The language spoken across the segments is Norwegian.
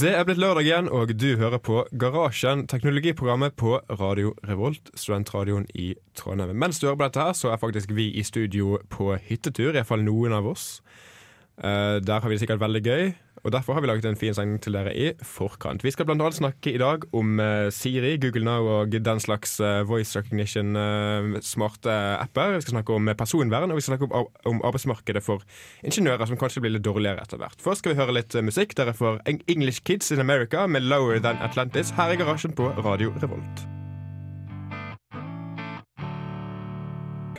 Det er blitt lørdag igjen, og du hører på Garasjen, teknologiprogrammet på Radio Revolt, studentradioen i Trondheim. Mens du hører på dette, her, så er faktisk vi i studio på hyttetur, iallfall noen av oss. Uh, der har vi det sikkert veldig gøy. Og Derfor har vi laget en fin sang til dere i forkant. Vi skal annet snakke i dag om uh, Siri, Google Now og den slags uh, voice recognition-smarte apper. Vi skal snakke om personvern, og vi skal snakke om, arbeidsmarkedet for ingeniører, som kanskje blir litt dårligere etter hvert. Først skal vi høre litt musikk. Dere får English Kids in America med Lower Than Atlantis her i garasjen på Radio Revolt.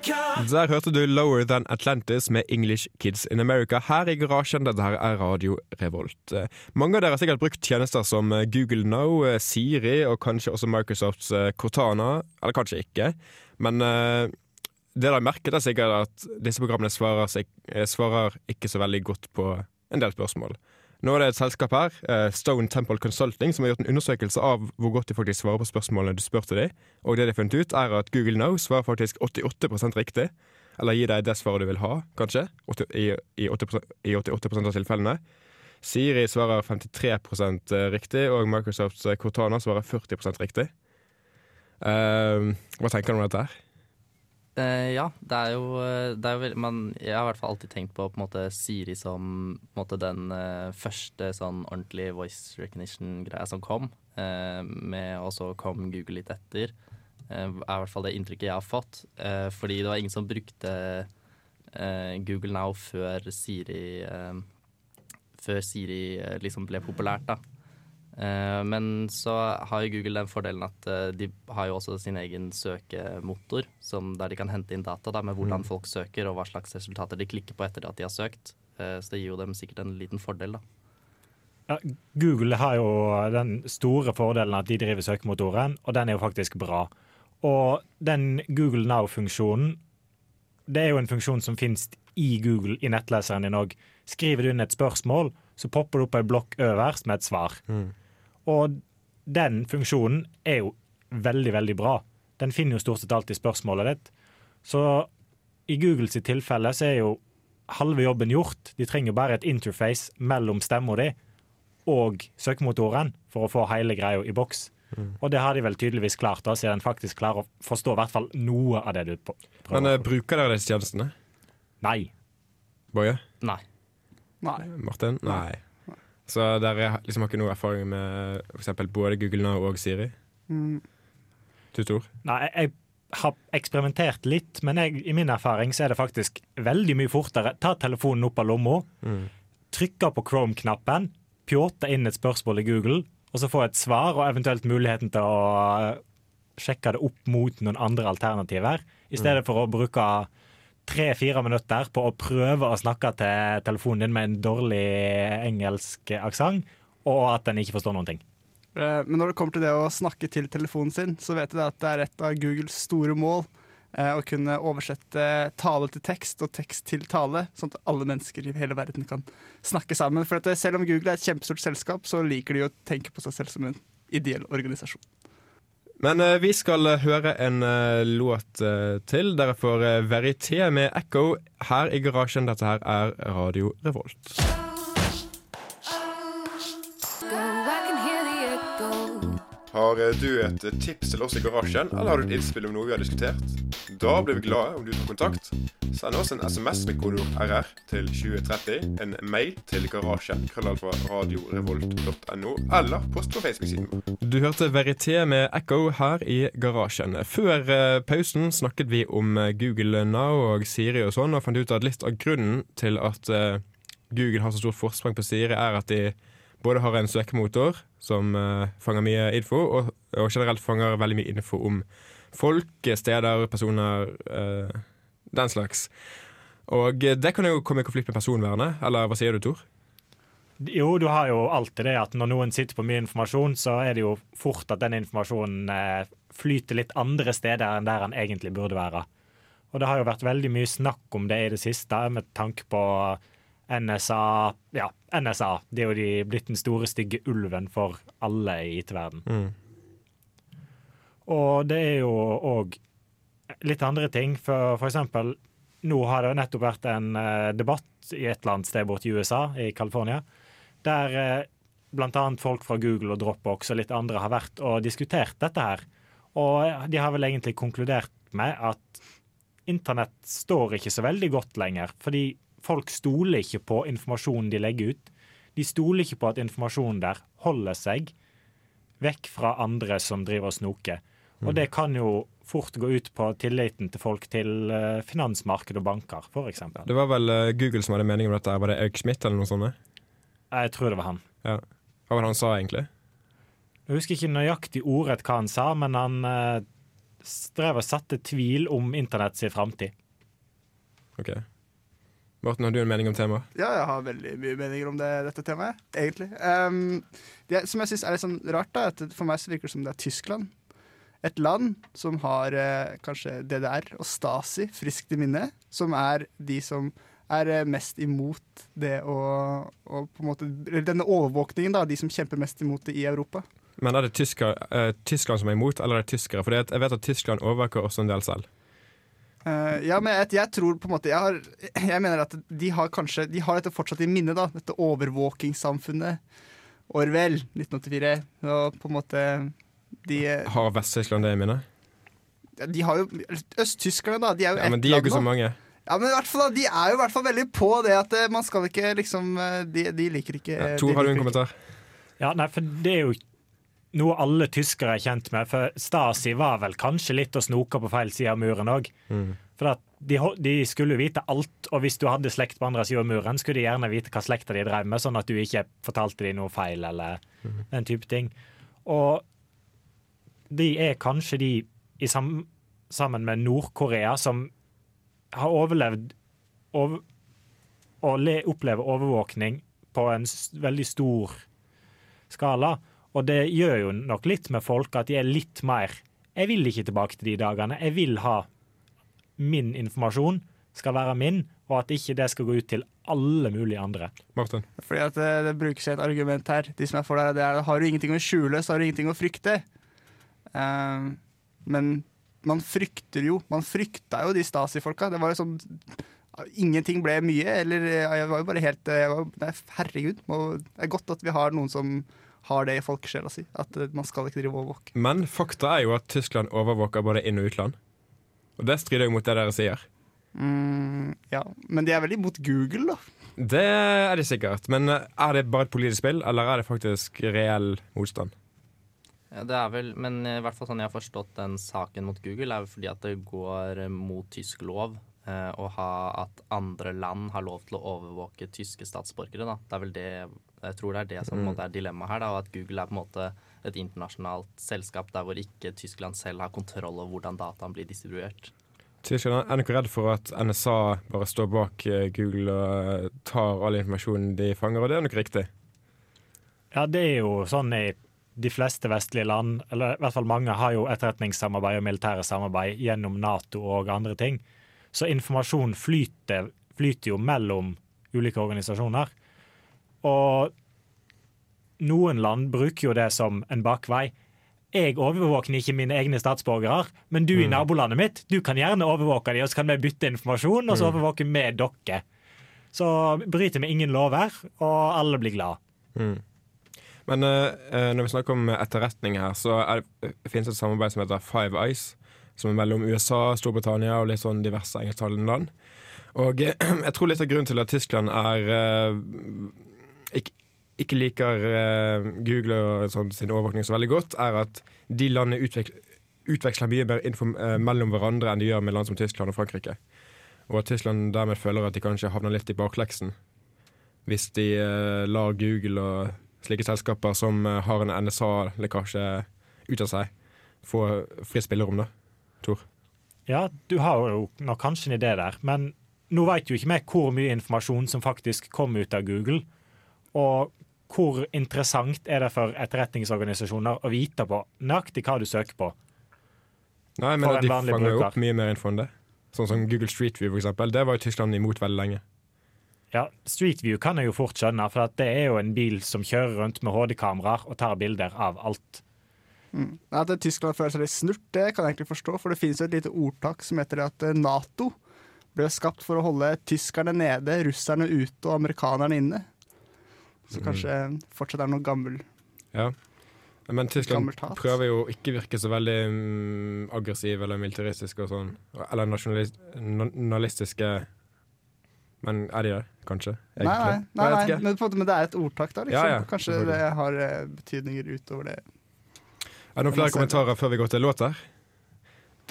Der hørte du 'Lower Than Atlantis' med 'English Kids in America' her i garasjen. Dette her er Radio Revolt. Eh, mange av dere har sikkert brukt tjenester som eh, Google Now, eh, Siri og kanskje også Microsofts Cortana. Eller kanskje ikke. Men det dere merket, er sikkert at disse programmene svarer, svarer ikke så veldig godt på en del spørsmål. Nå er det et selskap her, eh, Stone Temple Consulting, som har gjort en undersøkelse av hvor godt de faktisk svarer på spørsmålene du spurte dem. Og det de har funnet ut, er at Google Now svarer faktisk 88% riktig. Eller gir deg det svaret du vil ha, kanskje, i, i, 80, i 88% av tilfellene. Siri svarer 53 eh, riktig, og Microsofts eh, Cortana svarer 40 riktig. Uh, hva tenker du om dette? her? Uh, ja, det er jo, eh, det er jo man, Jeg har i hvert fall alltid tenkt på, på måte, Siri som måte, den uh, første sånn ordentlig voice recognition-greia som kom. Uh, med Og så kom Google litt etter. er i hvert fall det inntrykket jeg har fått. fordi det var ingen som brukte Google Now før Siri Før Siri liksom ble populært, da. Eh, men så har jo Google den fordelen at eh, de har jo også sin egen søkemotor, der de kan hente inn data da, med hvordan mm. folk søker og hva slags resultater de klikker på etter at de har søkt. Eh, så det gir jo dem sikkert en liten fordel, da. Ja, Google har jo den store fordelen at de driver søkemotoren, og den er jo faktisk bra. Og den Google Now-funksjonen, det er jo en funksjon som finnes i Google i nettleseren din òg. Skriver du inn et spørsmål, så popper det opp en blokk øverst med et svar. Mm. Og den funksjonen er jo veldig, veldig bra. Den finner jo stort sett alltid spørsmålet ditt. Så i Googles tilfelle så er jo halve jobben gjort. De trenger bare et interface mellom stemma di og søkemotoren for å få hele greia i boks. Mm. Og det har de vel tydeligvis klart, da, siden en faktisk klarer å forstå i hvert fall noe av det du prøver. Men uh, bruker dere disse tjenestene? Nei. Boje? Nei. Nei. Martin? Nei. Så dere liksom har ikke noe erfaring med f.eks. både Google Now og Siri? Mm. Tutor? Nei, jeg har eksperimentert litt, men jeg, i min erfaring så er det faktisk veldig mye fortere. Ta telefonen opp av lomma, mm. trykke på Chrome-knappen, pjåte inn et spørsmål i Google, og så få et svar og eventuelt muligheten til å sjekke det opp mot noen andre alternativer, i stedet mm. for å bruke tre-fire minutter på å prøve å snakke til telefonen din med en dårlig engelsk aksent, og at den ikke forstår noen ting. Eh, men når det kommer til det å snakke til telefonen sin, så vet jeg at det er et av Googles store mål. Eh, å kunne oversette tale til tekst og tekst til tale, sånn at alle mennesker i hele verden kan snakke sammen. For selv om Google er et kjempestort selskap, så liker de å tenke på seg selv som en ideell organisasjon. Men uh, vi skal uh, høre en uh, låt til. Dere får Verité med Echo her i garasjen. Dette her er Radio Revolt. Har eh, du et eh, tips til oss i garasjen, eller har du et innspill om noe vi har diskutert? Da blir vi glade om du tar kontakt. Send oss en SMS med kodeord RR til 2030, en mail til garasjen, krøllalfa radiorevolt.no, eller post på Facebook-siden vår. Du hørte Verité med Echo her i garasjen. Før uh, pausen snakket vi om Google Now og Siri og sånn, og fant ut at litt av grunnen til at Google har så stort forsprang på Siri, er at de både har en søkemotor som uh, fanger mye info, og, og, generelt fanger veldig mye info om folk, steder, personer, uh, den slags. Og det kan jo komme i konflikt med personvernet, eller hva sier du, Tor? Jo, du har jo alltid det at når noen sitter på mye informasjon, så er det jo fort at den informasjonen eh, flyter litt andre steder enn der den egentlig burde være. Og det har jo vært veldig mye snakk om det i det siste, med tanke på NSA Ja, NSA. Det er jo de blitt den store, stygge ulven for alle i IT-verden. Mm. Og det er jo òg litt andre ting. For, for eksempel, nå har det nettopp vært en uh, debatt i et eller annet sted borte i USA, i California, der uh, blant annet folk fra Google og Dropbox og litt andre har vært og diskutert dette her. Og de har vel egentlig konkludert med at internett står ikke så veldig godt lenger. Fordi folk stoler ikke på informasjonen de legger ut. De stoler ikke på at informasjonen der holder seg vekk fra andre som driver og snoker. Og det kan jo fort gå ut på tilliten til folk til uh, finansmarked og banker, f.eks. Det var vel uh, Google som hadde mening om dette. Var det Eric Schmidt eller noe sånt? Jeg tror det var han. Ja. Hva var det han sa, egentlig? Jeg husker ikke nøyaktig ordrett hva han sa, men han strev og satte tvil om internett sin framtid. Ok. Morten, har du en mening om temaet? Ja, jeg har veldig mye meninger om det, dette temaet, egentlig. Um, det som jeg syns er litt sånn rart, da, at for meg så virker det som det er Tyskland. Et land som har eh, kanskje DDR og Stasi friskt i minne, som er de som er eh, mest imot det å, å på en måte, Denne overvåkningen, da, de som kjemper mest imot det i Europa. Men er det tysker, eh, Tyskland som er imot, eller er det tyskere? For jeg vet at Tyskland overvåker også en del selv. Uh, ja, men jeg, jeg, tror på en måte jeg, har, jeg, mener at de har kanskje De har dette fortsatt i minne, da. Dette overvåkingssamfunnet. Orwell, 1984. Og på en måte de Har Vest-Tyskland det i minne? De har jo Østtyskerne, da. De er jo ja, Men de er jo ikke så mange. Ja, men i hvert fall, De er jo i hvert fall veldig på det at eh, man skal ikke liksom eh, De, de liker ikke ja, Tor, har du en kommentar? Ja, nei, for det er jo noe alle tyskere er kjent med. For Stasi var vel kanskje litt å snoke på feil side av muren òg. Mm. For de, de, skulle vite alt, og hvis du hadde slekt på andre sida av muren, skulle de gjerne vite hva slekta de drev med, sånn at du ikke fortalte dem noe feil eller mm. den type ting. Og de er kanskje de sam, sammen med Nord-Korea som har overlevd over, og opplever overvåkning på en veldig stor skala. Og det gjør jo nok litt med folk at de er litt mer Jeg vil ikke tilbake til de dagene. Jeg vil ha min informasjon skal være min, og at ikke det skal gå ut til alle mulige andre. Martin? Fordi at det, det brukes et argument her. De som er for deg, det er har du ingenting å skjule, så har du ingenting å frykte. Uh, men man frykter jo Man frykta jo de Stasi-folka. Det var jo sånn Ingenting ble mye, eller jeg var jo bare helt var, nei, Herregud. Det er godt at vi har noen som har det i folkesjela si. At eh, man skal ikke drive overvåke. Men fakta er jo at Tyskland overvåker både inn- og utland. Og det strider jo mot det dere sier. Mm, ja, men de er veldig mot Google, da. Det er de sikkert. Men eh, er det bare et politisk spill, eller er det faktisk reell motstand? Ja, det er vel, Men i hvert fall sånn jeg har forstått den saken mot Google, er fordi at det går mot tysk lov eh, å ha at andre land har lov til å overvåke tyske statsborgere. Da. Det er vel det jeg tror det er det som mm. er dilemmaet her, da, og at Google er på en måte et internasjonalt selskap der hvor ikke Tyskland selv har kontroll over hvordan dataen blir distribuert. Tyskland er nok redd for at NSA bare står bak eh, Google og tar all informasjonen de fanger, og det er nok riktig. Ja, det er jo sånn i de fleste vestlige land, eller i hvert fall mange, har jo etterretningssamarbeid og militære samarbeid gjennom Nato og andre ting. Så informasjon flyter, flyter jo mellom ulike organisasjoner. Og noen land bruker jo det som en bakvei. Jeg overvåker ikke mine egne statsborgere, men du mm. i nabolandet mitt du kan gjerne overvåke dem, og så kan vi bytte informasjon, og så overvåker overvåke vi dere. Så bryter vi ingen lover, og alle blir glad. Mm. Men uh, når vi snakker om etterretning her, så er det, finnes et samarbeid som heter Five Eyes, som er mellom USA, Storbritannia og litt sånn diverse engelsktalende land. Og jeg tror litt av grunnen til at Tyskland er uh, ikke, ikke liker uh, Google og sånn, sin overvåkning så veldig godt, er at de landene utveksler, utveksler mye mer info uh, mellom hverandre enn de gjør med land som Tyskland og Frankrike. Og at Tyskland dermed føler at de kanskje havner litt i bakleksen hvis de uh, lar Google og slike selskaper som har en NSA-lekkasje ut av seg, få fritt spillerom, da. Tor? Ja, du har jo nok kanskje en idé der, men nå vet jo ikke vi hvor mye informasjon som faktisk kom ut av Google. Og hvor interessant er det for etterretningsorganisasjoner å vite på nøyaktig hva du søker på? Nei, men De fanger jo opp mye mer info enn det. Sånn som Google Street View, for eksempel. Det var jo Tyskland imot veldig lenge. Ja, Street View kan jeg jo fort skjønne, for det er jo en bil som kjører rundt med HD-kameraer og tar bilder av alt. Mm. At Tyskland føler seg litt snurt, det kan jeg egentlig forstå. For det finnes jo et lite ordtak som heter at eh, Nato ble skapt for å holde tyskerne nede, russerne ute og amerikanerne inne. Så kanskje fortsatt er noe gammel, Ja. Men Tyskland prøver jo ikke virke så veldig mm, aggressiv eller militaristisk og sånn. Eller nasjonalistiske. Men er de det, kanskje? Nei, nei, nei, nei. Men, på men det er et ordtak, da. Liksom. Ja, ja, Kanskje det har eh, betydninger utover det. Er det noen flere kommentarer før vi går til låter?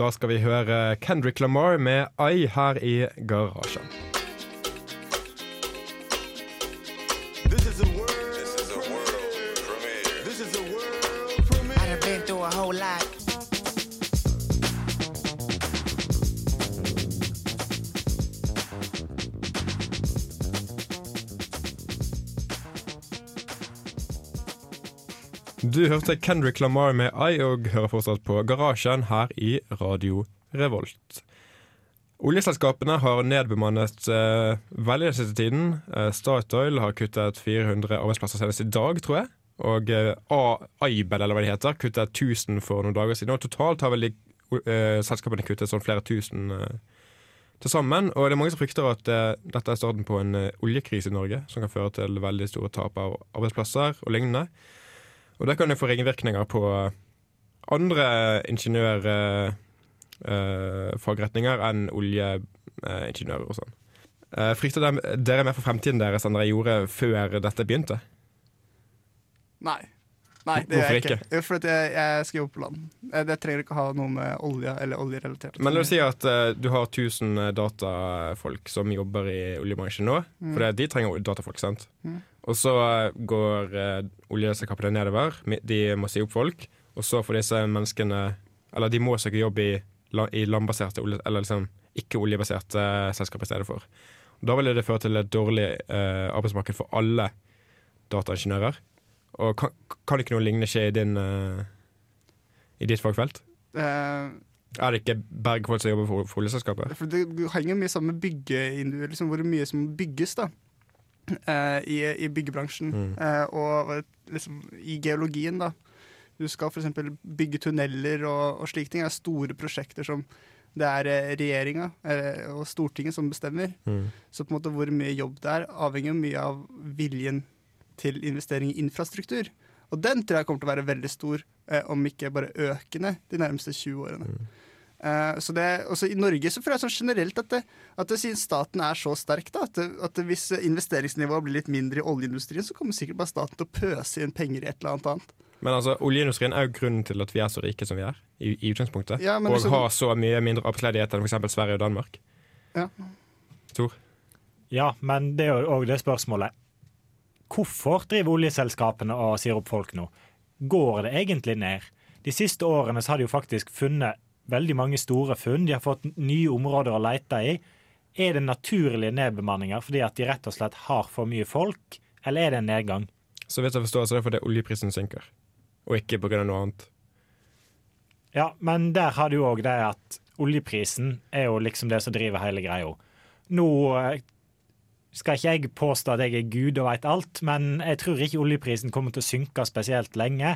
Da skal vi høre Kendrick Lamar med I her i garasjen. Du hørte Kendrick Lamar med I og hører fortsatt på Garasjen her i Radio Revolt. Oljeselskapene har nedbemannet eh, veldig den siste tiden. Eh, Statoil har kuttet 400 arbeidsplasser senest i dag, tror jeg. Og eh, Aibel, eller hva det heter, kuttet 1000 for noen dager siden. Og totalt har vel de eh, selskapene kuttet sånn flere tusen eh, til sammen. Og det er mange som frykter at eh, dette er starten på en eh, oljekrise i Norge, som kan føre til veldig store tap av arbeidsplasser og lignende. Og det kan jo få ringvirkninger på andre ingeniørfagretninger eh, enn oljeingeniører og sånn. Eh, frykter dere mer for fremtiden deres enn dere gjorde før dette begynte? Nei. Nei, det Hvorfor ikke? ikke. Jo, For jeg, jeg skal jobbe på land. Eh, Det trenger ikke å ha noe med olje eller oljerelatert Men la oss si at uh, du har 1000 datafolk som jobber i oljebransjen nå. For de trenger datafolk, sant? Mm. Og så eh, går uh, oljeselskapene nedover. De må si opp folk. Og så får disse menneskene Eller de må søke jobb i, i landbaserte olje, Eller liksom ikke-oljebaserte selskaper i stedet for. Da ville det føre til et dårlig eh, arbeidsmarked for alle dataingeniører. Og kan, kan ikke noe lignende skje i, din, eh, i ditt fagfelt? Uh, Er det ikke bergfolk som jobber for, for oljeselskapet? For det henger mye sammen med bygge, liksom hvor mye som bygges da eh, i, i byggebransjen. Mm. Eh, og liksom i geologien, da. Du skal f.eks. bygge tunneler og, og slike ting. Det er store prosjekter som det er eh, regjeringa eh, og Stortinget som bestemmer. Mm. Så på en måte hvor mye jobb det er, avhenger mye av viljen til investering i infrastruktur. Og den tror jeg kommer til å være veldig stor, eh, om ikke bare økende, de nærmeste 20 årene. Eh, så det, også I Norge så føler jeg sånn generelt at, det, at det, siden staten er så sterk, da, at, det, at det, hvis investeringsnivået blir litt mindre i oljeindustrien, så kommer sikkert bare staten til å pøse inn penger i et eller annet annet. Men altså, oljeindustrien er jo grunnen til at vi er så rike som vi er, i, i utgangspunktet. Ja, og liksom- har så mye mindre arbeidsledighet enn f.eks. Sverige og Danmark. Ja. Tor? Ja, men det er jo òg det spørsmålet. Hvorfor driver oljeselskapene og sier opp folk nå? Går det egentlig ned? De siste årene så har de jo faktisk funnet veldig mange store funn. De har fått nye områder å lete i. Er det naturlige nedbemanninger fordi at de rett og slett har for mye folk, eller er det en nedgang? Så vidt jeg forstår, så er det fordi oljeprisen synker, og ikke pga. noe annet. Ja, men der har du òg det at oljeprisen er jo liksom det som driver hele greia. Nå eh, skal ikke jeg påstå at jeg er gud og veit alt, men jeg tror ikke oljeprisen kommer til å synke spesielt lenge.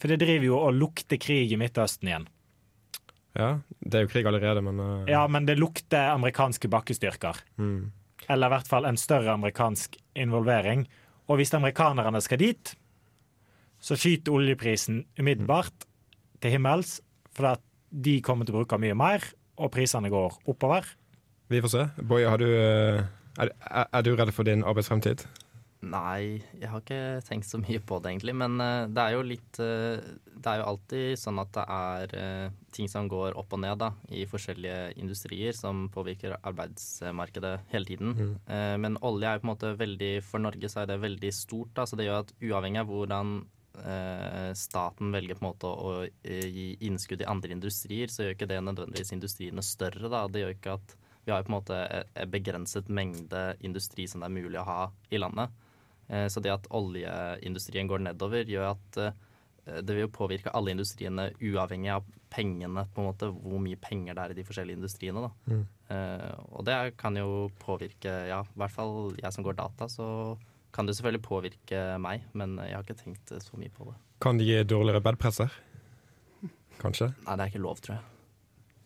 For det driver jo og lukter krig i Midtøsten igjen. Ja, det er jo krig allerede, men uh, Ja, men det lukter amerikanske bakkestyrker. mm. Eller i hvert fall en større amerikansk involvering. Og hvis amerikanerne skal dit, så skyter oljeprisen umiddelbart til himmels, for at de kommer til å bruke mye mer, og prisene går oppover. Vi får se. Boje, har du, er, er, er du redd for din arbeidsfremtid? Nei, jeg har ikke tenkt så mye på det, egentlig. Men uh, det er jo litt uh, Det er jo alltid sånn at det er uh, ting som går opp og ned da, i forskjellige industrier som påvirker arbeidsmarkedet hele tiden. Eh, men olje er jo på en måte veldig For Norge så er det veldig stort. Da, så det gjør at uavhengig av hvordan staten velger på en måte å eh, gi innskudd i andre industrier, så gjør ikke det nødvendigvis industriene større. Da. Det gjør ikke at vi har jo på en måte en begrenset mengde industri som det er mulig å ha i landet. Eh, Så det at oljeindustrien går nedover, gjør at eh, det vil påvirke alle industriene uavhengig av pengene, på en måte, hvor mye penger det er i de forskjellige industriene. Da. Mm. og det kan jo påvirke, ja, i hvert fall jeg som går data, så kan det selvfølgelig påvirke meg, men jeg har ikke tenkt så mye på det. Kan de gi dårligere bedpresser? Kanskje? Nei, det er ikke lov, tror jeg.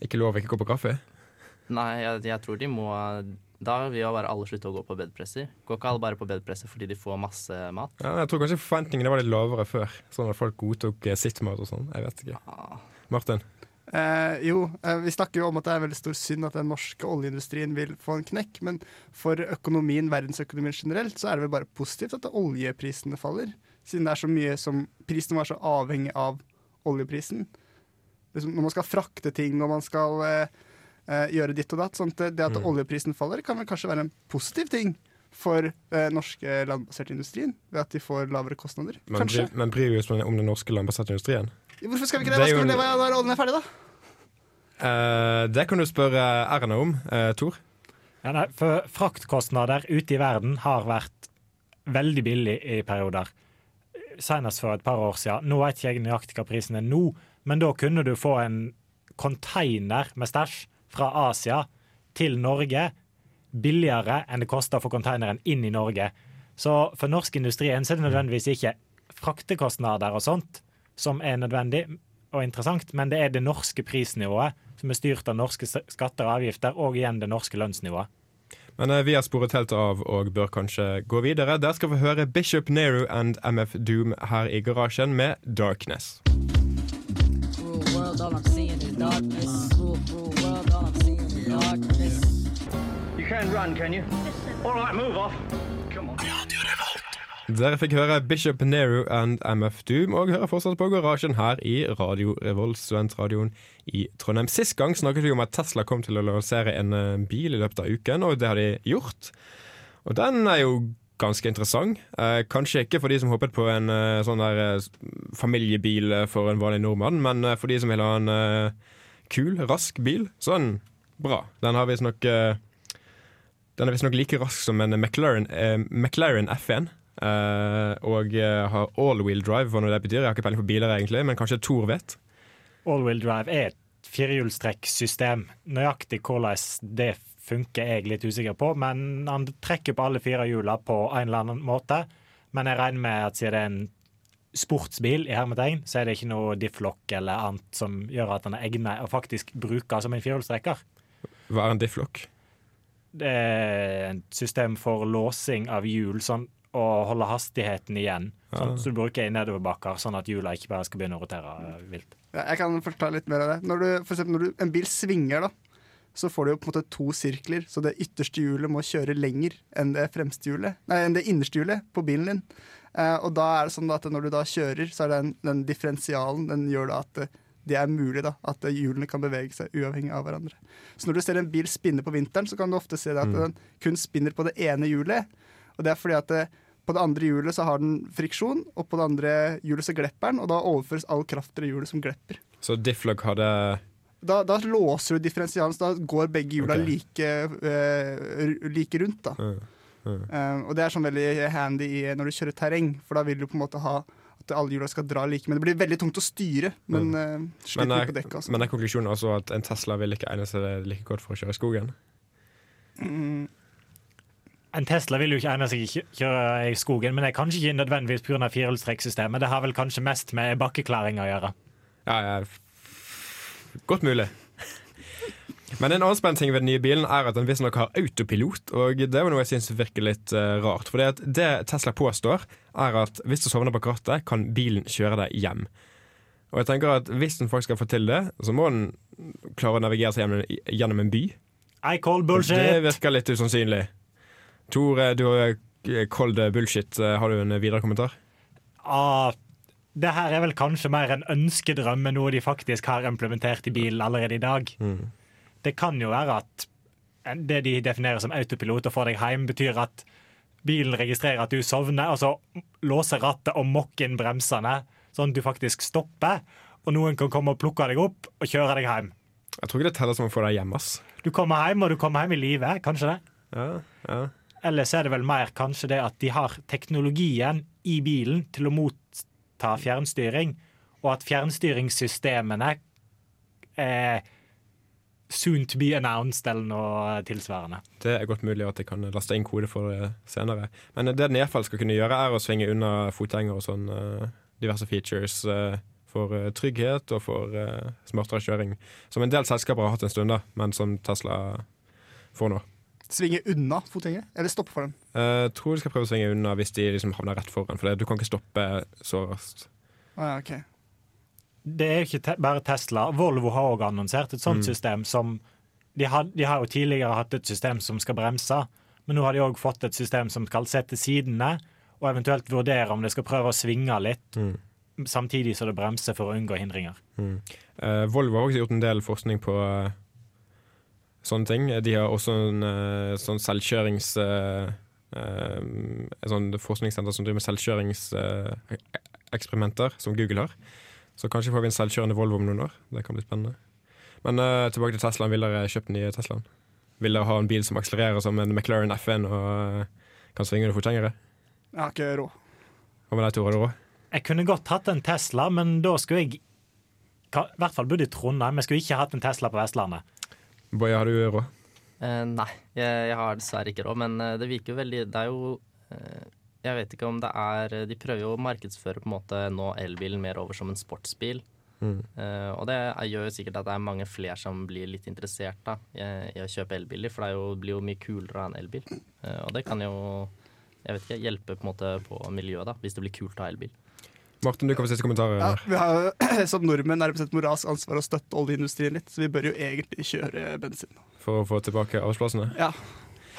Ikke lov å ikke gå på kaffe? Nei, jeg, jeg tror de må da vil jo bare alle slutte å gå på bedpresser. Går ikke alle bare på bedpresser fordi de får masse mat? Ja, jeg tror kanskje forventningene var litt lavere før. Sånn at folk godtok eh, sitt mat og sånn. Jeg vet ikke. Ah, Martin? Eh, jo, eh, vi snakker jo om at det er veldig stor synd at den norske oljeindustrien vil få en knekk, men for økonomien, verdensøkonomien generelt, så er det vel bare positivt at oljeprisene faller. Siden det er så mye som Prisen var så avhengig av oljeprisen. Liksom, når man skal frakte ting, når man skal eh, eh, gjøre ditt og datt. Sånn at det, at Mm. oljeprisen faller, kan vel kanskje være en positiv ting for eh, norske landbaserte industrien, ved at de får lavere kostnader. Men, Kanskje. bry- men bryr vi oss om den norske landbaserte industrien? Hvorfor skal vi ikke Det Hva skal vi leve av når oljen er ferdig, da? Uh, det kan du spørre Erna om, uh, Tor. Ja, nei, for fraktkostnader ute i verden har vært veldig billig i perioder. Senest for et par år siden. Nå vet ikke jeg nøyaktig hva prisen er nå, men da kunne du få en container med stæsj fra Asia til Norge billigere enn det koster for konteineren containeren inn i Norge. Så for norsk industrien er det nødvendigvis ikke fraktekostnader og sånt som er nødvendig og interessant, men det er det norske prisnivået som er styrt av norske skatter og avgifter, og igjen det norske lønnsnivået. Men eh, vi har sporet helt av og bør kanskje gå videre. Der skal vi høre Bishop Nehru and MF Doom her i garasjen med Darkness. World, all I'm seeing is darkness. Cruel, cruel world, all I'm seeing is darkness. You can't run, can you? All right, move off. Come on. Dere fikk høre Bishop Nehru and MF Doom, og hører fortsatt på garasjen her i Radio Revolt, studentradioen i Trondheim. Sist gang snakket vi om at Tesla kom til å lansere en eh, bil i løpet av uken, og det har de gjort. Og den er jo ganske interessant. Eh, kanskje ikke for de som håpet på en eh, sånn der eh, familiebil eh, for en vanlig nordmann, men eh, for de som vil ha en eh, kul, rask bil, så er den bra. Den har visstnok eh, Den er visstnok like rask som en McLaren, McLaren F1. eh, og har all-wheel drive, hva nå det betyr. Jeg har ikke peiling på biler, egentlig, men kanskje Tor vet. All-wheel drive er et firehjulstrekksystem. Nøyaktig hvordan det funker, er jeg litt usikker på, men han trekker på alle fire hjula på en eller annen måte. Men jeg regner med at siden det er en sportsbil, i hermetegn, så er det ikke noe difflokk eller annet som gjør at den er egnet å faktisk bruke som en firehjulstrekker. Hva er en difflokk? Det er et system for låsing av hjul sånn, og holde hastigheten igjen. Sånn, Ja. Så du bruker i nedoverbakker, sånn at hjula ikke bare skal begynne å rotere vilt. Ja, jeg kan fortelle litt mer av det. Når, du, for eksempel, når du, en bil svinger, da, så får du jo på en måte to sirkler. Så det ytterste hjulet må kjøre lenger enn det fremste hjulet, nei, enn det innerste hjulet på bilen din. Eh, og da er det sånn at når du da kjører, så er den, den differensialen den gjør da at det, det er mulig da, at hjulene kan bevege seg uavhengig av hverandre. Så når du ser en bil spinne på vinteren, så kan du ofte se det at Mm. den kun spinner på det ene hjulet. Og det er fordi at det, på det andre hjulet så har den friksjon, og på det andre hjulet så glepper den, og da overføres all kraft til det hjulet som glepper. Så difflock hadde Da, da låser du differensialen, så da går begge hjula okay. like, uh, like rundt. da. Uh, uh. Um, og det er sånn veldig handy i, når du kjører terreng, for da vil du på en måte ha at alle hjula skal dra like. Men det blir veldig tungt å styre. Men uh, Men er, på dekket. Altså. men er konklusjonen også at en Tesla vil ikke egne seg like godt for å kjøre i skogen? Mm, En Tesla vil jo ikke egne seg i kjø- kjøre i skogen, men det er kanskje ikke nødvendigvis pga. firehjulstrekksystemet. Det har vel kanskje mest med bakkeklaring å gjøre. Ja, ja. Godt mulig. Men en annen spennende ting ved den nye bilen er at den visstnok har autopilot. Og det er jo noe jeg syns virker litt uh, rart. For det Tesla påstår, er at hvis du sovner bak rattet, kan bilen kjøre deg hjem. Og jeg tenker at hvis den faktisk skal få til det, så må den klare å navigere seg gjennom, gjennom en by. I call Og Det virker litt usannsynlig. Tor, du har eh, cold bullshit. Eh, Har du en videre kommentar? Ah, det her er vel kanskje mer en ønskedrøm enn noe de faktisk har implementert i bilen allerede i dag. Mm. Det kan jo være at det de definerer som autopilot og får deg hjem, betyr at bilen registrerer at du sovner, og så låser rattet og mokker inn bremsene, sånn at du faktisk stopper, og noen kan komme og plukke deg opp og kjøre deg hjem. Jeg tror ikke det teller som å få deg hjem, ass. Du kommer hjem, og du kommer hjem i live, kanskje det? Ja, ja. Ellers er det vel mer kanskje det at de har teknologien i bilen til å motta fjernstyring, og at fjernstyringssystemene er soon to be announced eller noe tilsvarende. Det er godt mulig at jeg kan laste inn kode for det senere. Men det den skal kunne gjøre, er å svinge unna fotgjengere og sånn eh, diverse features eh, for eh, trygghet og for eh, smartere kjøring. Som en del selskaper har hatt en stund, da, men som Tesla får nå. Svinge unna fotgjengere? Eller stoppe for dem? Jeg tror de skal prøve å svinge unna hvis de liksom havner rett foran, for det, du kan ikke stoppe så raskt. Ah, ja, ok. Det er jo ikke te bare Tesla. Volvo har òg annonsert et sånt Mm. system som de har, de har jo tidligere hatt et system som skal bremse, men nå har de òg fått et system som skal se til sidene, og eventuelt vurdere om det skal prøve å svinge litt, Mm. samtidig som det bremser for å unngå hindringer. Eh, Volvo har også gjort en del forskning på eh, sånne ting. De har også en eh, sånn selvkjørings... eh, eh, et sånn forskningssenter som driver med selvkjøringseksperimenter, som Google har. Så kanskje får vi en selvkjørende Volvo om noen år. Det kan bli spennende. Men tilbake til Teslaen. Vil dere kjøpe den nye Teslaen? Vil dere ha en bil som akselererer som en McLaren F1 og kan svinge under fotgjengere? Jeg har ikke råd. Hva med deg, Tore? Har du råd? Jeg kunne godt hatt en Tesla, men da skulle jeg I hvert fall bodd i Trondheim. Jeg skulle ikke hatt en Tesla på Vestlandet. Boje, har du råd? Eh, nei, jeg, jeg har dessverre ikke råd, men eh, det virker jo veldig Det er jo eh, Jeg vet ikke om det er De prøver jo å markedsføre på en måte nå elbilen mer over som en sportsbil. Mm. Eh, og det gjør jo sikkert at det er mange flere som blir litt interessert da, i, å kjøpe elbiler, for det er jo, blir jo mye kulere enn en elbil. Eh, og det kan jo jeg vet ikke, hjelpe på, en måte på miljøet, da, hvis det blir kult å ha elbil. Martin, du kan få siste kommentarer. Ja, vi har som nordmenn nærmest et moralsk ansvar å støtte oljeindustrien litt, så vi bør jo egentlig kjøre bensin. For å få tilbake arbeidsplassene. Ja.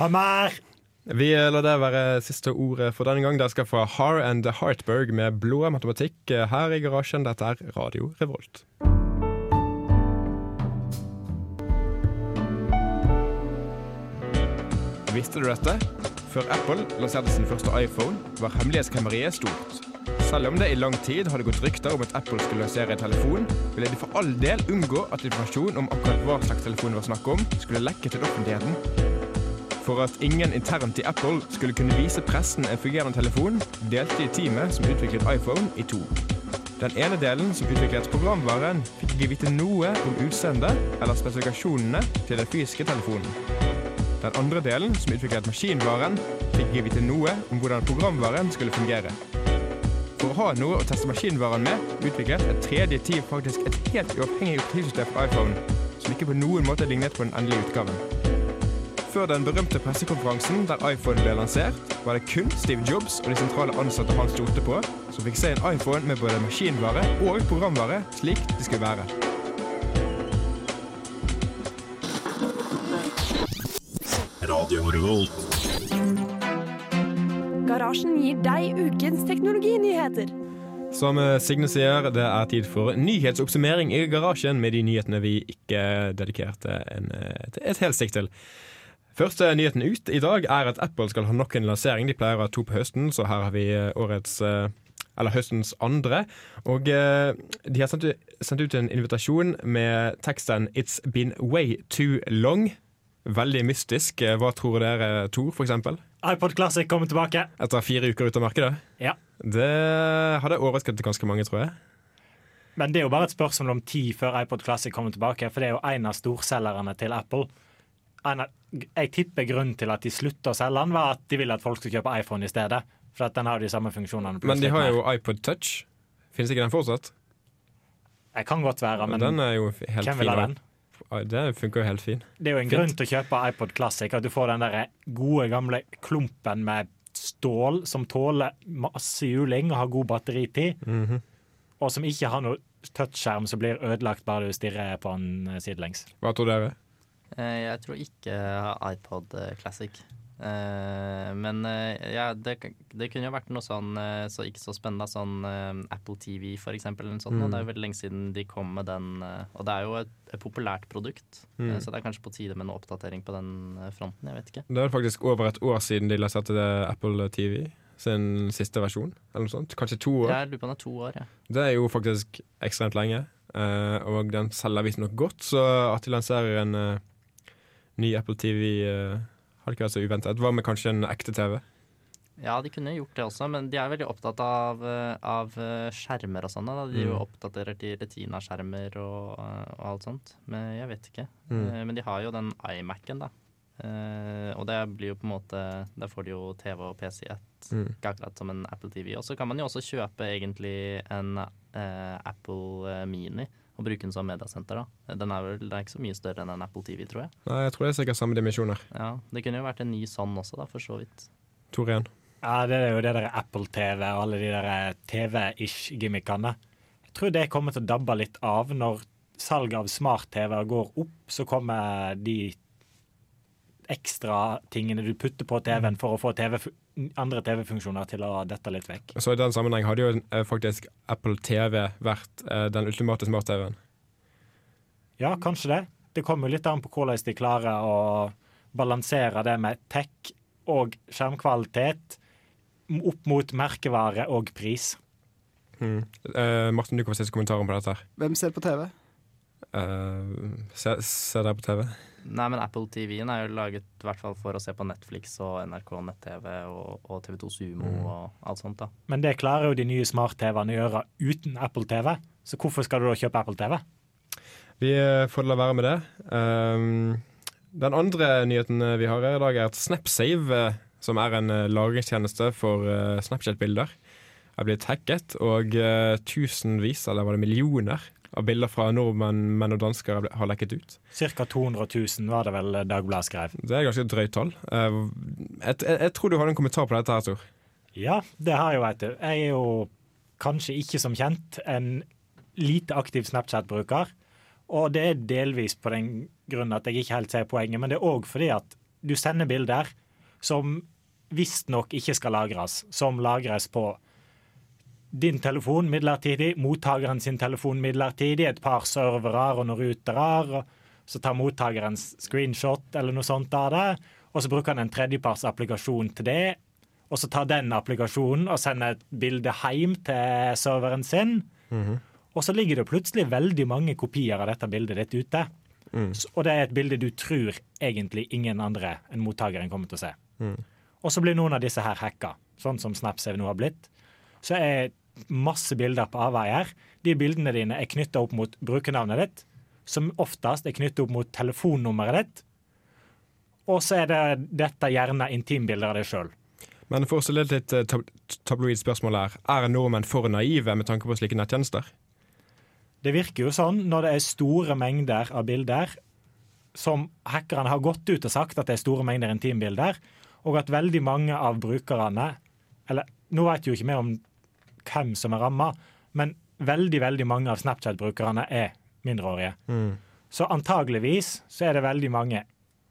Ha mer! Vi lar det være siste ordet for denne gang. Dere skal få Har and Hartberg med blå matematikk her i garasjen. Dette er Radio Revolt. Visste du dette? Før Apple lanserte sin første iPhone, var hemmelighetskremmeriet stort. Selv om det i lang tid hadde gått rykter om at Apple skulle lansere en telefon, ville de for all del unngå at informasjon om akkurat hva slags telefon det var snakk om, skulle lekke til offentligheten. For at ingen internt i Apple skulle kunne vise pressen en fungerende telefon, delte de teamet som utviklet iPhone, i to. Den ene delen, som utviklet programvaren, fikk ikke vite noe om utseendet eller spesifikasjonene til den fysiske telefonen. Den andre delen, som utviklet maskinvaren, fikk ikke vite noe om hvordan programvaren skulle fungere. For å ha noe å teste maskinvaren med, utviklet et tredje team faktisk et helt uavhengig operativsystem for iPhone, som ikke på noen måte lignet på den endelige utgaven. Før den berømte pressekonferansen der iPhone ble lansert, var det kun Steve Jobs og de sentrale ansatte han stolte på, som fikk se en iPhone med både maskinvare og programvare slik det skulle være. Garasjen gir deg ukens teknologinyheter. Som Signe sier, det er tid for nyhetsoppsummering i garasjen med de nyhetene vi ikke dedikerte en, et helt stikk til. Første nyheten ut i dag er at Apple skal ha nok en lansering. De pleier å ha to på høsten, så her har vi eh, årets eh, eller høstens andre. Og eh, de har sendt, ut- en invitasjon med teksten 'It's been way too long'. Veldig mystisk. Hva tror dere, Tor, for eksempel? iPod Classic kommer tilbake. Etter fire uker ute av markedet? Ja. Det hadde overrasket ganske mange, tror jeg. Men det er jo bare et spørsmål om tid før iPod Classic kommer tilbake, for det er jo en av storselgerne til Apple. Av, jeg tipper grunnen til at de slutta å selge den, var at de vil at folk skal kjøpe iPhone i stedet. For at den har de samme funksjonene. Men de har jo iPod Touch. Finnes ikke den fortsatt? Jeg kan godt være, men den jo helt hvem vil ha den? Det funker jo helt fin. Det er jo en Fint. grunn til å kjøpe iPod Classic, at du får den der gode, gamle klumpen med stål som tåler masse juling og har god batteritid, Mhm. og som ikke har noe touchskjerm som blir ødelagt bare du stirrer på den sidelengs. Hva tror dere? Eh, jeg tror ikke iPod Classic. Eh, men eh, ja, det, det kunne jo vært noe sånn eh, så ikke så spennende, sånn Apple TV for eksempel. Sånt. Mm. Det er jo veldig lenge siden de kom med den, og det er jo et, et populært produkt. Mm. Så det er kanskje på tide med en oppdatering på den fronten. Jeg vet ikke. Det er faktisk over et år siden de lanserte Apple TV sin siste versjon. Eller noe sånt. Kanskje to år. Jeg lurer på om det er to år, ja. Det er jo faktisk ekstremt lenge. og den selger visstnok godt, så at de lanserer en ny Apple TV uh, hadde ikke vært så uventet. Hva med kanskje en ekte TV? Ja, de kunne gjort det også, men de er veldig opptatt av, eh, av eh, skjermer og sånn. De mm. jo oppdaterer til Retina-skjermer og, eh, og alt sånt. Men jeg vet ikke. Mm. Men de har jo den iMac-en, da. Og det blir jo på en måte Der får de jo TV og PC i ett, Mm. akkurat som en Apple TV. Og så kan man jo også kjøpe egentlig en uh, Apple Mini og bruke den som mediasenter. da. Den er vel er ikke så mye større enn en Apple TV, tror jeg. Nei, jeg tror det er sikkert samme dimensjoner. Ja, Det kunne jo vært en ny sånn også, da, for så vidt. Tor igjen. Ja, det er jo det der Apple TV og alle de der TV-ish-gimmickene. Jeg tror det kommer til å dabbe litt av når salget av smart-TV går opp. Så kommer de ekstra tingene du putter på TV-en for å få TV, andre TV-funksjoner til å dette litt vekk. Så i den sammenheng hadde jo eh, faktisk Apple TV vært eh, den ultimate smart-TV-en. Ja, kanskje det. Det kommer litt an på hvordan de klarer å balansere det med tech og skjermkvalitet opp mot merkevare og pris. Mm. Uh, Martin, du kan få siste kommentaren på dette. her. Hvem ser på TV? Uh, se, se deg på TV. Nei, men Apple TV-en er jo laget i hvert fall for å se på Netflix og NRK nett-TV og, og TV2 Sumo og alt sånt. da. Men det klarer jo de nye smart-TV-ene å gjøre uten Apple TV. Så hvorfor skal du da kjøpe Apple TV? Vi eh, får la være med det. Um, den andre nyheten eh, vi har her i dag, er at Snapsave, eh, som er en lagringstjeneste for Snapchat-bilder, er blitt hacket, og tusenvis, eller var det millioner, av bilder fra nordmenn menn og dansker er har lekket ut. Ca. 200 000 var det vel Dagbladet skrev. Det er ganske drøyt tall. Eh, jeg, jeg, jeg tror du hadde en kommentar på dette her, Tor. Ja, det har jeg jo, veit du. Jeg er jo kanskje ikke som kjent en lite aktiv Snapchat-bruker. Og det er delvis på den grunn at jeg ikke helt ser poenget, men det er òg fordi at du sender bilder som visstnok ikke skal lagres, som lagres på din telefon midlertidig, mottakeren sin telefon midlertidig, et par servere og noen rutere, så tar mottakeren screenshot eller noe sånt av det, og så bruker han en tredjepartsapplikasjon til det, og så tar den applikasjonen og sender et bilde hjem til serveren sin, og så ligger det plutselig veldig mange kopier av dette bildet ditt ute. Mm. Og det er et bilde du tror egentlig ingen andre enn mottakeren kommer til å se. Og så blir noen av disse her hacka, sånn som Snapsave nå har blitt. Så er masse bilder på avveier. De bildene dine er knytta opp mot brukernavnet ditt, som oftest er knyttet opp mot telefonnummeret ditt. Og så er det dette gjerne intimbilder av deg sjøl. Men for å stille et litt tab tabloid spørsmål her, er nordmenn for naive med tanke på slike nettjenester? Det virker jo sånn når det er store mengder av bilder som hackerne har gått ut og sagt at det er store mengder intimbilder, og at veldig mange av brukerne Eller nå vet jo ikke vi om hvem som er ramma, men veldig, veldig mange av Snapchat-brukerne er mindreårige. Så antageligvis så er det veldig mange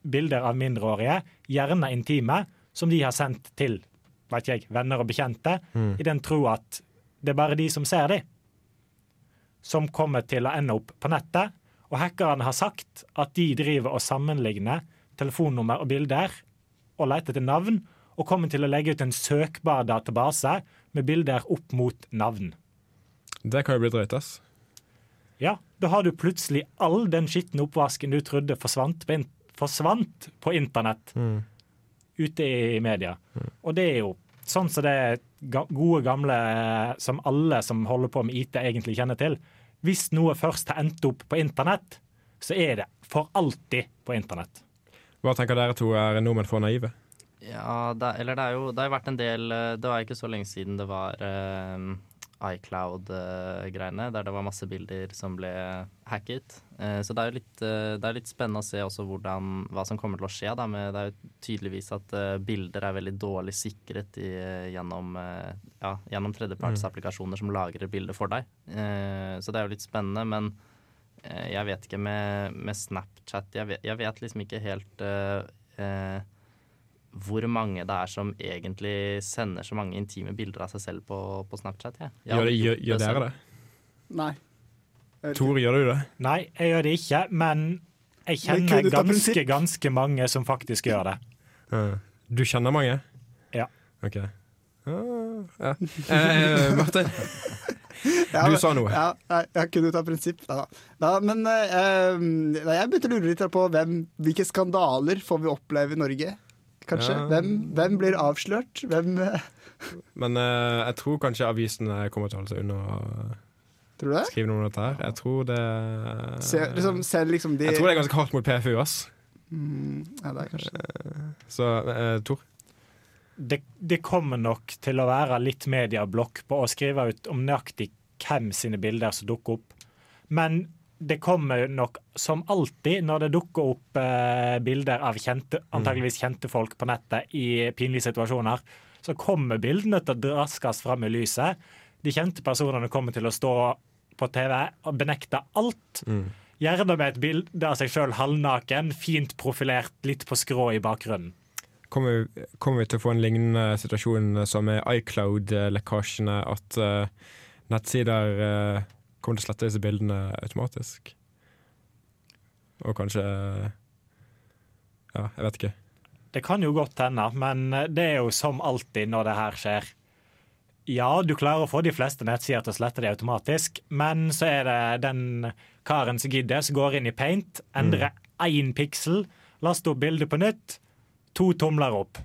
bilder av mindreårige, gjerne intime, som de har sendt til vet jeg, venner og bekjente, i den tro at det er bare de som ser de som kommer til å ende opp på nettet. Og hackerne har sagt at de driver og sammenligner telefonnummer og bilder og leter etter navn, og kommer til å legge ut en søkbar database med bilder opp mot navn. Det kan jo bli drøyt, ass. Ja, da har du plutselig all den skitne oppvasken du trodde forsvant på, in forsvant på internett ute i media. Og det er jo sånn som det ga gode gamle som alle som holder på med IT egentlig kjenner til. Hvis noe først har endt opp på internett, så er det for alltid på internett. Hva tenker dere to er nordmenn for naive? Ja, det, eller det er jo Det har vært en del eh, Det var ikke så lenge siden det var uh, iCloud-greiene, der det var masse bilder som ble hacket. Uh, så det er jo litt, uh, det er litt spennende å se også hvordan, hva som kommer til å skje. Da, med, det er jo tydeligvis at eh, bilder er veldig dårlig sikret i, eh, gjennom, eh, ja, gjennom tredjepartsapplikasjoner som lagrer bilder for deg. Eh, så det er jo litt spennende, men eh, jeg vet ikke med, med Snapchat jeg vet, jeg vet liksom ikke helt eh, eh, hvor mange det er som egentlig sender så mange intime bilder av seg selv på, på Snapchat. Ja. Ja, Gjør, gjør, gjør dere det? Nei. Tor, gjør du det? Nei, jeg gjør det ikke, men jeg kjenner ganske, ganske mange som faktisk gjør det. Du kjenner mange? Ja. Ok. Ja. Eh, Martin, Ja, du sa noe. Ja, jeg, jeg kunne ut av prinsipp. Da. Da, men eh, jeg begynte å lure litt på hvem, hvilke skandaler får vi oppleve i Norge. Kanskje? Ja. Hvem, hvem blir avslørt? Hvem, eh, Men uh, jeg tror kanskje avisene kommer til å holde seg unna tror du det? skrive noe om dette her. Jeg tror det Se, liksom, selv liksom de Jeg tror det er ganske hardt mot PFU, ass. mm, ja, det er kanskje det. Så eh, Tor? det. Det kommer nok til å være litt medieblokk på å skrive ut om nøyaktig hvem sine bilder som dukker opp. Men det kommer nok som alltid når det dukker opp eh, bilder av kjente, antageligvis kjente folk på nettet i pinlige situasjoner, så kommer bildene til å draskes fram i lyset. De kjente personene kommer til å stå på TV og benekte alt. Gjerne med et bilde av seg sjøl halvnaken, fint profilert, litt på skrå i bakgrunnen. Kommer, vi- kommer vi til å få en lignende situasjon som med iCloud-lekkasjene, at uh, nettsider eh, kommer til å slette disse bildene automatisk? Og kanskje Ja, jeg vet ikke. Det kan jo godt hende, men det er jo som alltid når det her skjer. Ja, du klarer å få de fleste nettsider til å slette det automatisk, men så er det den karen som gidder, som går inn i paint, endrer én piksel, laster opp bildet på nytt, to tomler opp.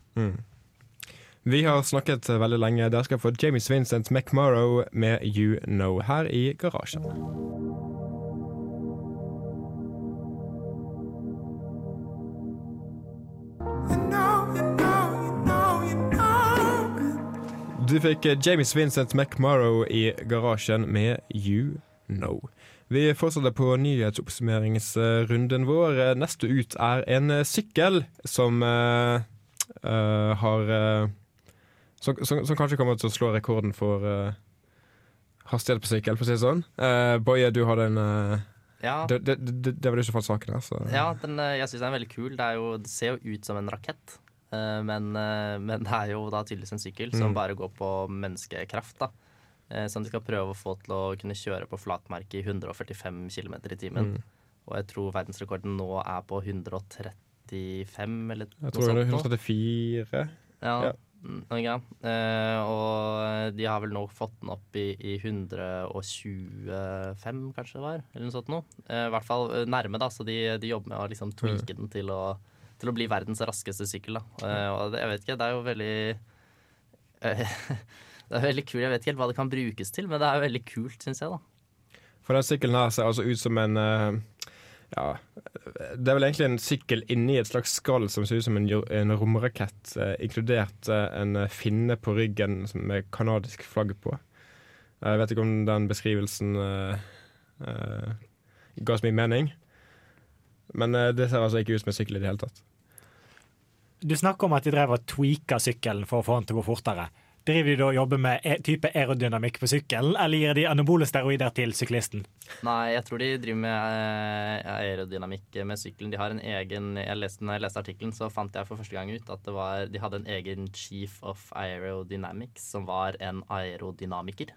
Vi har snakket veldig lenge. Dere skal få James Vincent McMorrow med You Know her i garasjen. Du fikk James Vincent McMorrow i garasjen med You Know. Vi fortsetter på nyhetsoppsummeringsrunden vår. Neste ut er en sykkel som uh, uh, har eh, som, som, som kanskje kommer til å slå rekorden for uh, hastighet på sykkel, for å si det sånn. Uh, Boje, du hadde en uh, Ja, det, det, det, det var du som fant saken her, så ja den, jeg syns den er veldig kul. Det, jo, det ser jo ut som en rakett. Men, men det er jo da tydeligvis en sykkel som Mm. bare går på menneskekraft. da Som de skal prøve å få til å kunne kjøre på flatmark i 145 km i timen. Mm. Og jeg tror verdensrekorden nå er på 135 eller noe sånt. Jeg tror det er 134. Ja, Ja. Mm, noe. Eh, og de har vel nå fått den opp i, i 125, kanskje det var? Eller noe sånt noe. Eh, I hvert fall eh, nærme, da, så de, de jobber med å liksom tweake den til å, til å bli verdens raskeste sykkel. Da. Og det, jeg vet ikke, det er jo veldig Det er veldig kult. Jeg vet ikke helt hva det kan brukes til, men det er jo veldig kult, syns jeg. da. For den sykkelen her ser altså ut som en Ja, det er vel egentlig en sykkel inni et slags skall som ser ut som en, en romrakett, eh, inkludert eh, en eh, finne på ryggen med kanadisk flagg på. Jeg vet ikke om den beskrivelsen eh, eh, ga så mye mening. Men eh, det ser altså ikke ut som en sykkel i det hele tatt. Du snakker om at de drev og tweaka sykkelen for å få den til å gå fortere. Driver de da og jobber med e type aerodynamikk på sykkelen, eller gir de anabole steroider til syklisten? Nei, jeg tror de driver med eh, aerodynamikk med sykkelen. De har en egen jeg leste, Når jeg leste artikkelen, så fant jeg for første gang ut at det var, de hadde en egen chief of aerodynamics som var en aerodynamiker.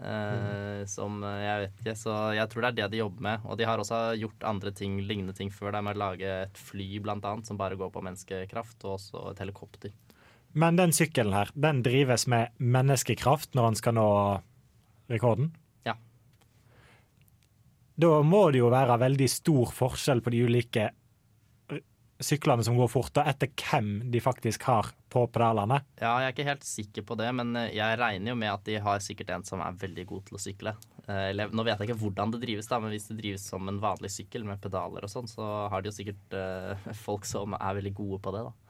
Uh, Som eh, jeg vet ikke, så jeg tror det er det de jobber med. Og de har også gjort andre ting, lignende ting før. Det med å lage et fly, blant annet, som bare går på menneskekraft, og også et helikopter. Men den sykkelen her, den drives med menneskekraft når han skal nå rekorden? Ja. Da må det jo være veldig stor forskjell på de ulike syklene som går fort, og etter hvem de faktisk har på pedalene. Ja, jeg er ikke helt sikker på det, men eh, jeg regner jo med at de har sikkert en som er veldig god til å sykle. Eh, Eller, nå vet jeg ikke hvordan det drives, da, men hvis det drives som en vanlig sykkel med pedaler og sånn, så har de jo sikkert uh, folk som er veldig gode på det, da.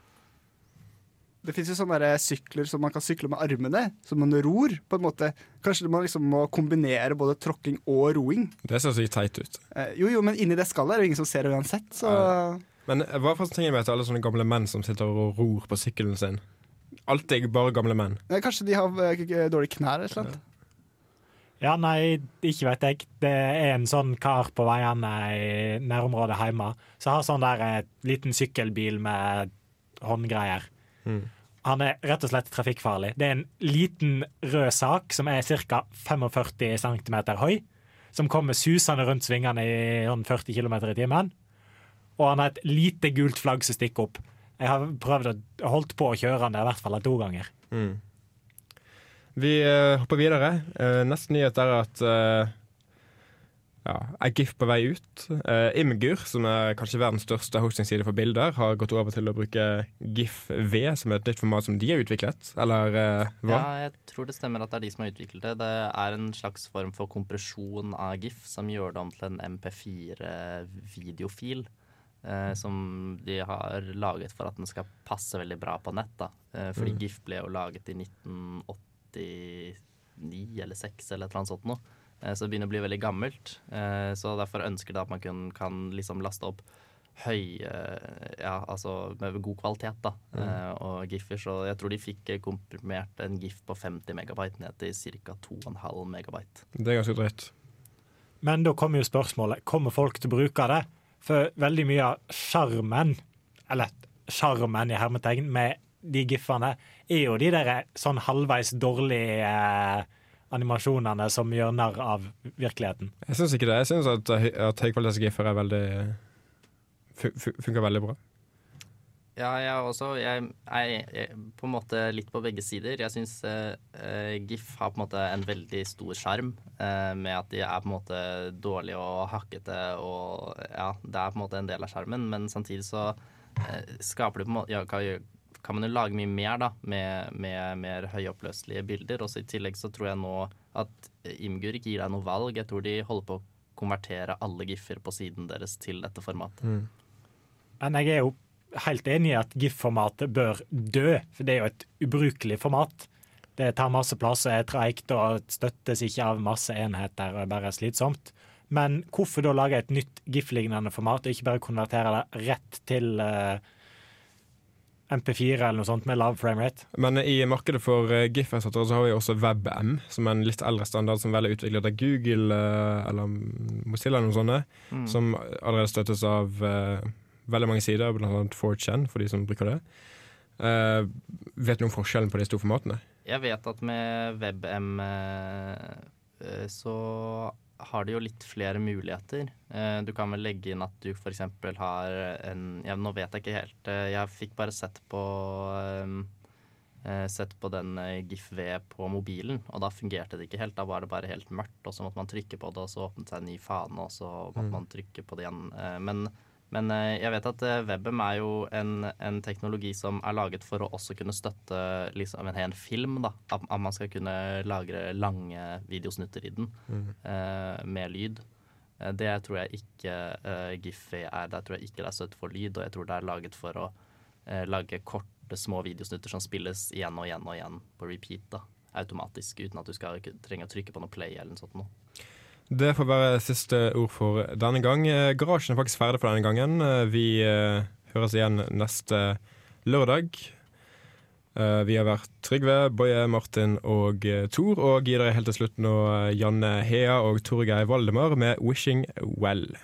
Det fins jo sånne sykler som man kan sykle med armene, som man ror. på en måte. Kanskje man liksom må kombinere både tråkking og roing. Det ser så teit ut. Eh, jo, jo, men inni det skallet er det ingen som ser det uansett, så Men eh, hva fascinerer meg til alle sånne gamle menn som sitter og ror på sykkelen sin? Alltid bare gamle menn. Eh, Kanskje de har eh, dårlige knær eller noe. Ja, nei, ikke vet jeg. Det er en sånn kar på veiene i nærområdet hjemme som har sånn der eh, liten sykkelbil med håndgreier. Han er rett og slett trafikkfarlig. Det er en liten rød sak som er ca. 45 cm høy, som kommer susende rundt svingene i sånn 40 km i timen. Og han har et lite gult flagg som stikker opp. Jeg har prøvd å holdt på å kjøre han i hvert fall to ganger. Vi uh, hopper videre. Uh, neste nyhet er at uh, ja, er GIF på vei ut. Uh, Imgur, som er kanskje verdens største hostingside for bilder, har gått over til å bruke GIF-V, som er et nytt format som de har utviklet. Eller eh, hva? Ja, jeg tror det stemmer at det er de som har utviklet det. Det er en slags form for kompresjon av GIF som gjør det om til en MP4-videofil. Eh, som de har laget for at den skal passe veldig bra på nett. Da. Eh, fordi GIF ble jo laget i 1989 eller 6 eller et eller annet sånt noe. Eh, så det begynner å bli veldig gammelt. Eh, så derfor ønsker de at man kun, kan liksom laste opp høy Ja, altså med god kvalitet, da. mm. og giffer. Så jeg tror de fikk eh, komprimert en gif på 50 megabyte ned til ca. 2,5 megabyte. Det er ganske drøyt. Men da kommer jo spørsmålet kommer folk til å bruke det. For veldig mye av sjarmen, eller sjarmen i hermetegn, med de giffene, er jo de der sånn halvveis dårlige eh, animasjonene som gjør narr av virkeligheten. Jeg syns ikke det. Jeg syns at, at høykvalitetsgiffer er veldig fu- fu- funker veldig bra. Ja, jeg også. Jeg er jeg- på en måte litt på begge sider. Jeg syns eh, eh, GIF har på en måte en veldig stor sjarm eh, med at de er på en måte dårlige og hakkete og ja, det er på en måte en del av skjermen, men samtidig så eh, skaper det på en måte ja, kan, man jo lage mye mer da, med, med mer høyoppløselige bilder. Også I tillegg så tror jeg nå at Imgur ikke gir deg noe valg. Jeg tror de holder på å konvertere alle GIF-er på siden deres til dette formatet. Men jeg er jo helt enig i at GIF-formatet bør dø, for det er jo et ubrukelig format. Det tar masse plass og er treigt og støttes ikke av masse enheter og er bare slitsomt. Men hvorfor da lage et nytt GIF-lignende format, og ikke bare konvertere det rett til eh, MP4 eller noe sånt med lav framerate? Men i markedet for uh, GIF-erstattere så har vi også WebM, som er en litt eldre standard som vel er utviklet av Google eh, eller Mozilla eller noe sånt, Mm. som allerede støttes av uh, veldig mange sider, annet 4chan, for de som bruker det. Uh, vet du om forskjellen på de to formatene? Jeg vet at med WebM eh, eh, så har de jo litt flere muligheter. Eh, Du kan vel legge inn at du f.eks. har en ja, Nå vet jeg ikke helt. eh, Jeg fikk bare sett på eh, Sett på den GIF-V på mobilen, og da fungerte det ikke helt. Da var det bare helt mørkt, og så måtte man trykke på det, og så åpnet seg en ny fane, og så måtte man trykke på det igjen. Men men eh, jeg vet at eh, er jo en, en teknologi som er laget for å også kunne støtte liksom, en hel film. da, At, man skal kunne lagre lange videosnutter i den eh, med lyd. Det tror jeg ikke uh, GIF er. Der tror jeg ikke det er støtte for lyd, og jeg tror det er laget for å uh, lage korte, små videosnutter som spilles igjen og igjen og igjen på repeat. da, Automatisk, uten at du skal trenge å trykke på noe play eller noe sånt. Noe. Det får være siste ord for denne gang. Eh, Garasjen er faktisk ferdig for denne gangen. Eh, Vi eh, høres igjen neste lørdag. Vi har vært Trygve, Boje, Martin og eh, Tor, og gir dere helt til slutt nå Janne Hea og Torgeir Valdemar med 'Wishing Well'.